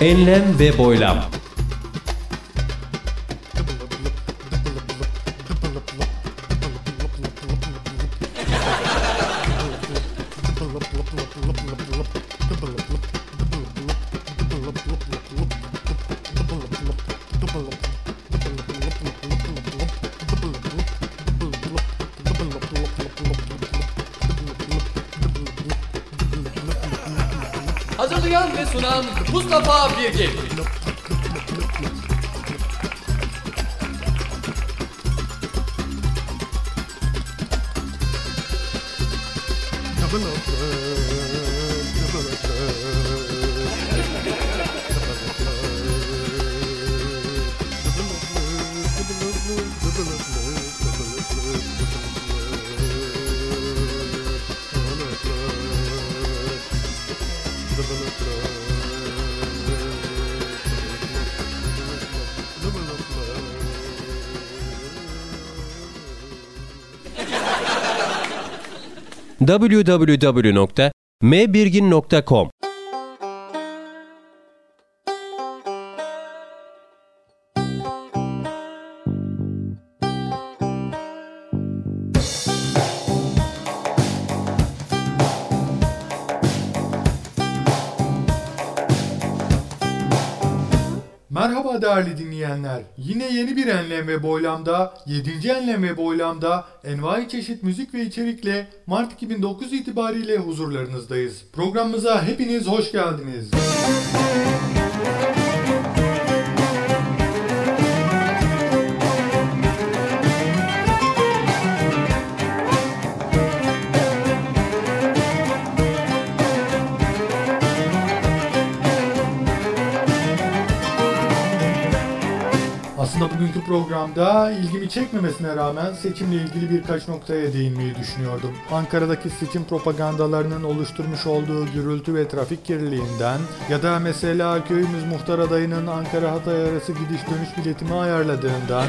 Enlem ve boylam. Hazırlayan ve sunan Mustafa Birgin. www.mbirgin.com Değerli dinleyenler. Yine yeni bir enlem ve boylamda, 7. enlem ve boylamda envai çeşit müzik ve içerikle Mart 2009 itibariyle huzurlarınızdayız. Programımıza hepiniz hoş geldiniz. Aslında bugünkü programda ilgimi çekmemesine rağmen seçimle ilgili birkaç noktaya değinmeyi düşünüyordum. Ankara'daki seçim propagandalarının oluşturmuş olduğu gürültü ve trafik kirliliğinden ya da mesela köyümüz muhtar adayının Ankara Hatay arası gidiş dönüş biletimi ayarladığından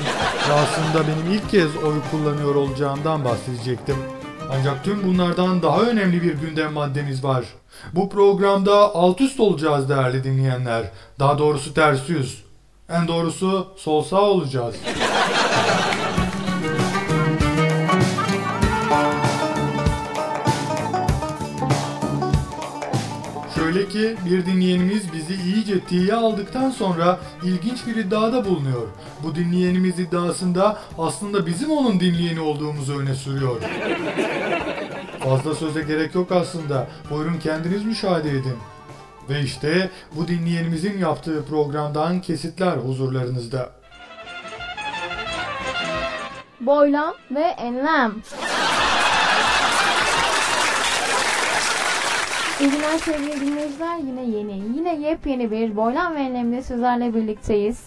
ve aslında benim ilk kez oy kullanıyor olacağımdan bahsedecektim. Ancak tüm bunlardan daha önemli bir gündem maddemiz var. Bu programda alt üst olacağız değerli dinleyenler. Daha doğrusu ters yüz. En doğrusu sol sağ olacağız. Şöyle ki bir dinleyenimiz bizi iyice tiye aldıktan sonra ilginç bir iddiada bulunuyor. Bu dinleyenimiz iddiasında aslında bizim onun dinleyeni olduğumuzu öne sürüyor. Fazla söze gerek yok aslında. Buyurun kendiniz müşahede edin. Ve işte bu dinleyenimizin yaptığı programdan kesitler huzurlarınızda. Boylam ve enlem. İyi günler sevgili dinleyiciler. Yine yeni, yine yepyeni bir Boylam ve Enlem'de sizlerle birlikteyiz.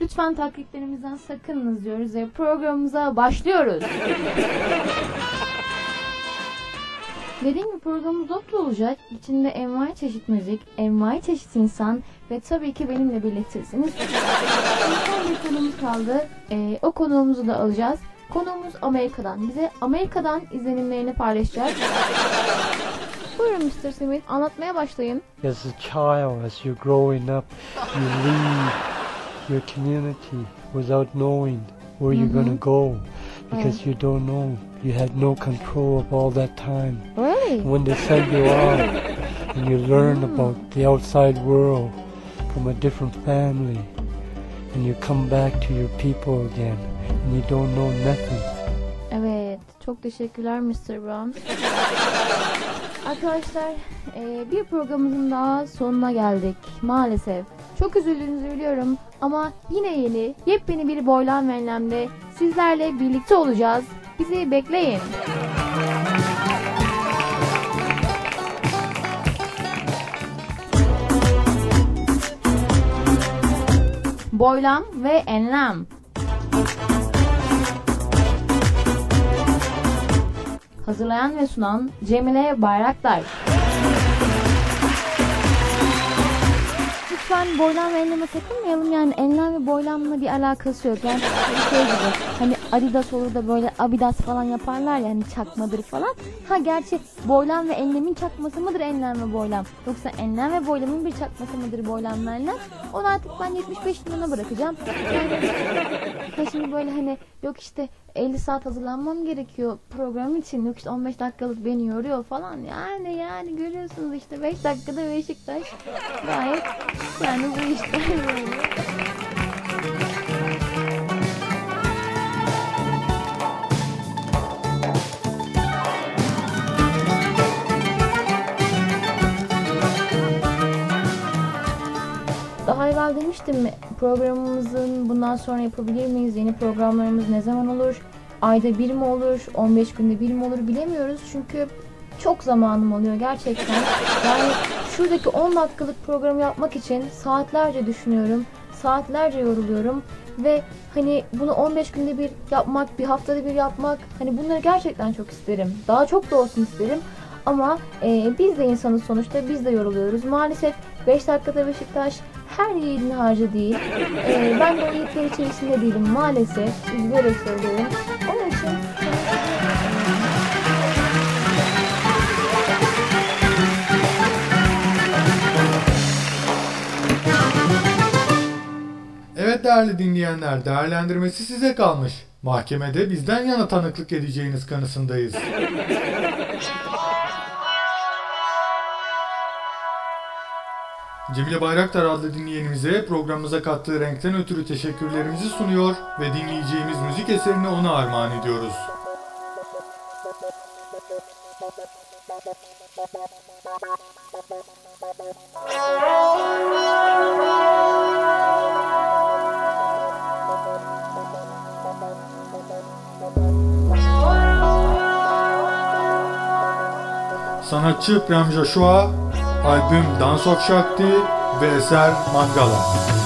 Lütfen taklitlerimizden sakınınız diyoruz ve programımıza başlıyoruz. Dediğim gibi programımız doplu olacak. İçinde envai çeşit müzik, envai çeşit insan ve tabii ki benimle birlikteysiniz. Son bir konumuz kaldı. Ee, o konuğumuzu da alacağız. Konuğumuz Amerika'dan. Bize Amerika'dan izlenimlerini paylaşacak. Buyurun Mr. Smith. Anlatmaya başlayın. As a child, as you're growing up, you leave your community without knowing where you're to go because you don't know. You had no control of all that time. Really? When they send you out and you learn mm. about the outside world from a different family and you come back to your people again and you don't know nothing. Evet. Çok teşekkürler Mr. Brown. Arkadaşlar bir programımızın daha sonuna geldik maalesef. Çok üzüldüğünüzü biliyorum ama yine yeni yepyeni bir boylam ve enlemde sizlerle birlikte olacağız. Bizi bekleyin. Boylam ve enlem. Hazırlayan ve sunan Cemile Bayraktar. Lütfen boylan ve enleme takılmayalım yani enlem ve boylanma bir alakası yok. Yani şey gibi hani Adidas olur da böyle Abidas falan yaparlar ya hani çakmadır falan. Ha gerçi boylan ve enlemin çakması mıdır enlem ve boylam? Yoksa enlem ve boylamın bir çakması mıdır boylam ve enlem? Onu artık ben 75 milyona bırakacağım. Yani, şimdi böyle hani yok işte 50 saat hazırlanmam gerekiyor program için. Yok işte 15 dakikalık beni yoruyor falan. Yani yani görüyorsunuz işte 5 dakikada Beşiktaş gayet bu işte. Daha evvel demiştim programımızın bundan sonra yapabilir miyiz? Yeni programlarımız ne zaman olur? Ayda bir mi olur? 15 günde bir mi olur bilemiyoruz. Çünkü çok zamanım oluyor gerçekten. Yani şuradaki 10 dakikalık programı yapmak için saatlerce düşünüyorum. Saatlerce yoruluyorum. Ve hani bunu 15 günde bir yapmak, bir haftada bir yapmak hani bunları gerçekten çok isterim. Daha çok da olsun isterim. Ama e, biz de insanız sonuçta biz de yoruluyoruz. Maalesef 5 dakikada Beşiktaş her yiğidin harcı değil. E, ben de o yiğitler içerisinde değilim maalesef. Üzülerek söylüyorum. Onun için Evet değerli dinleyenler, değerlendirmesi size kalmış. Mahkemede bizden yana tanıklık edeceğiniz kanısındayız. Cemile Bayraktar adlı dinleyenimize programımıza kattığı renkten ötürü teşekkürlerimizi sunuyor ve dinleyeceğimiz müzik eserini ona armağan ediyoruz. Sanatçı Prem Joshua, albüm Dance of Shakti ve eser Mangala.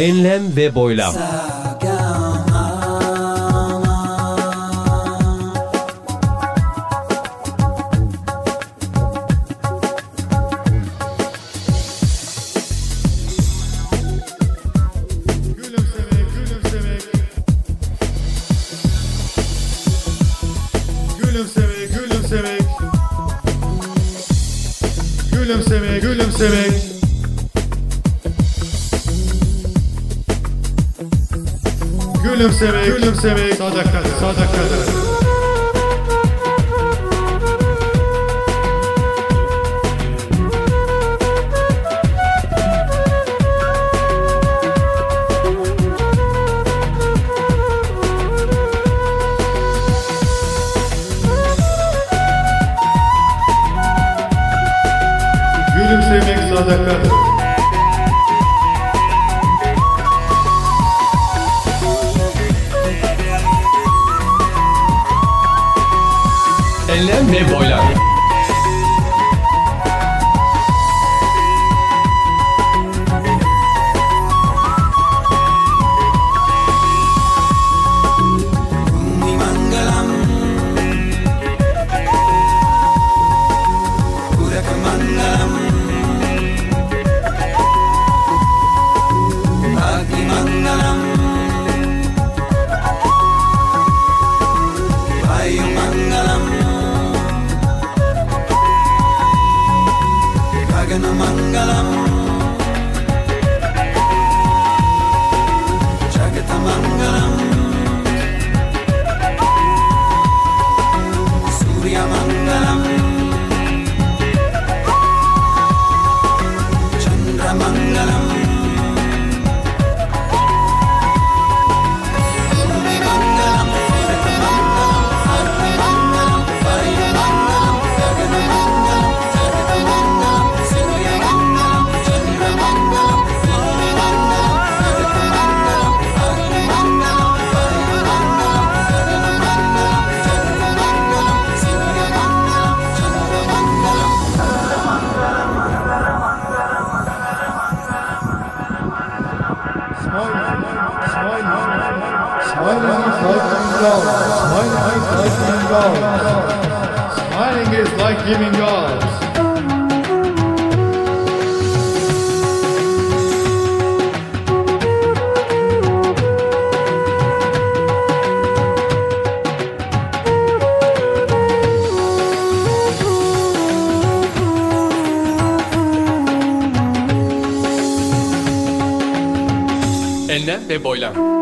Enlem ve boylam. gülümsemek, gülümsemek sadakadır, sadakadır. Gülümsemek sadakadır. Enlem ve boylam. Enlem ve boylam.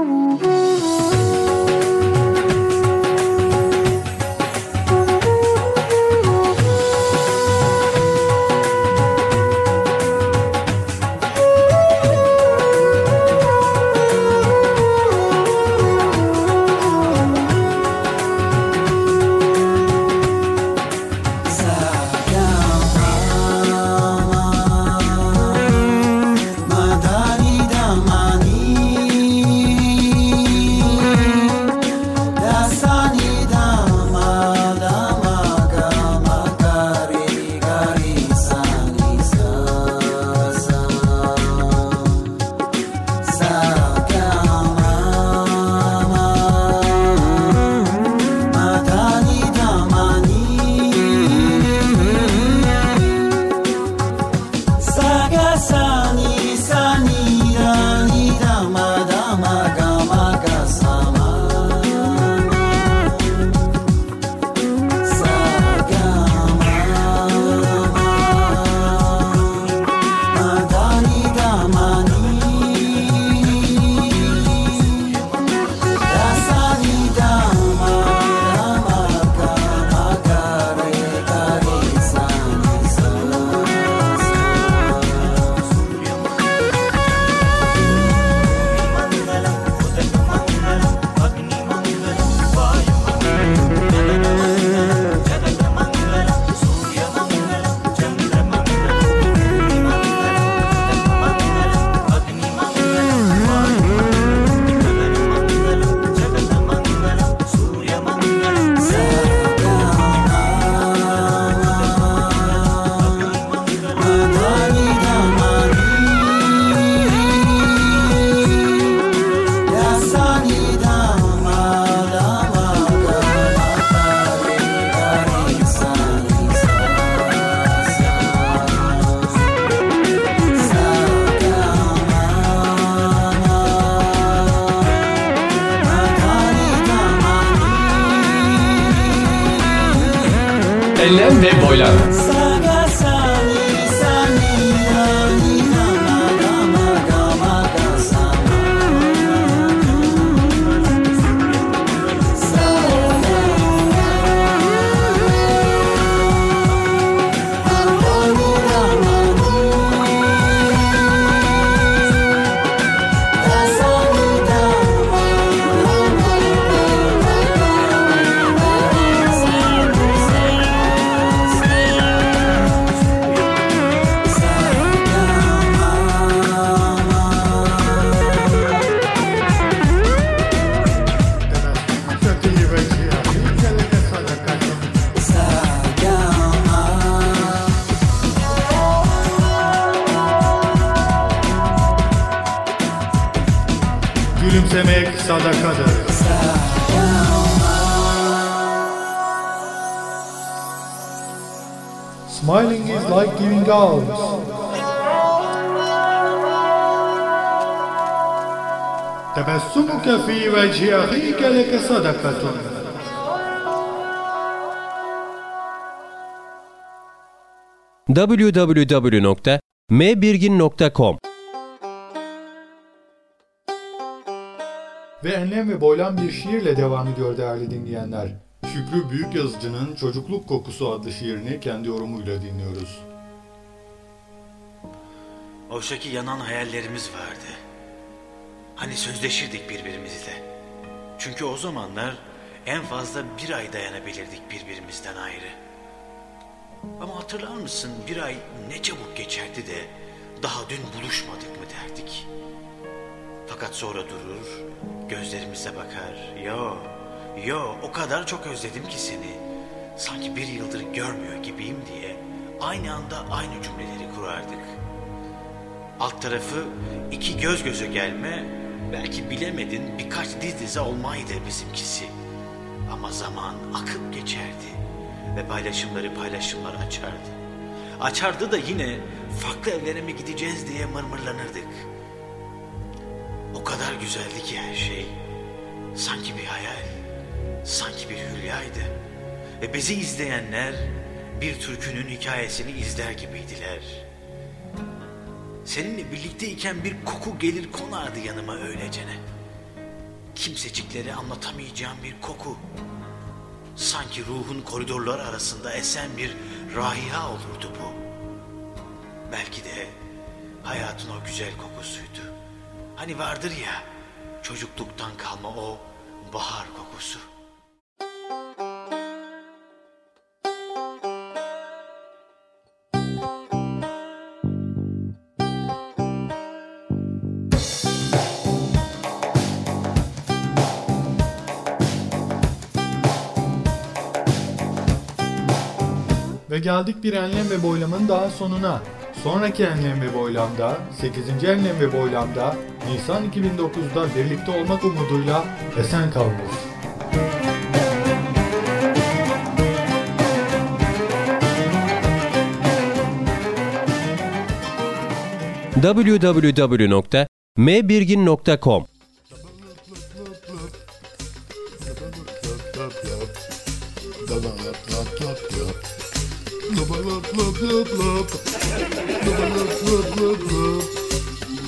Enlem sadakadır. Smiling is like giving alms. تبسمك في وجه أخيك لك صدقة www.mbirgin.com Ve enlem ve boylam bir şiirle devam ediyor değerli dinleyenler. Şükrü Büyük Yazıcı'nın Çocukluk Kokusu adlı şiirini kendi yorumuyla dinliyoruz. Oysa yanan hayallerimiz vardı. Hani sözleşirdik birbirimizle. Çünkü o zamanlar en fazla bir ay dayanabilirdik birbirimizden ayrı. Ama hatırlar mısın bir ay ne çabuk geçerdi de daha dün buluşmadık. Fakat sonra durur, gözlerimize bakar. Yo, yo o kadar çok özledim ki seni. Sanki bir yıldır görmüyor gibiyim diye aynı anda aynı cümleleri kurardık. Alt tarafı iki göz göze gelme, belki bilemedin birkaç diz dize olmaydı bizimkisi. Ama zaman akıp geçerdi ve paylaşımları paylaşımlar açardı. Açardı da yine farklı evlere mi gideceğiz diye mırmırlanırdık. Kadar güzeldi ki her şey. Sanki bir hayal, sanki bir hülyaydı. Ve bizi izleyenler bir türkünün hikayesini izler gibiydiler. Seninle birlikteyken bir koku gelir konardı yanıma öylece. Kimseciklere anlatamayacağım bir koku. Sanki ruhun koridorlar arasında esen bir rahiha olurdu bu. Belki de hayatın o güzel kokusuydu. Hani vardır ya çocukluktan kalma o bahar kokusu. Ve geldik bir enlem ve boylamın daha sonuna. Sonraki enlem ve boylamda, 8. enlem ve boylamda Nisan 2009'da birlikte olmak umuduyla esen kalınız. www.mbirgin.com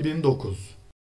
2009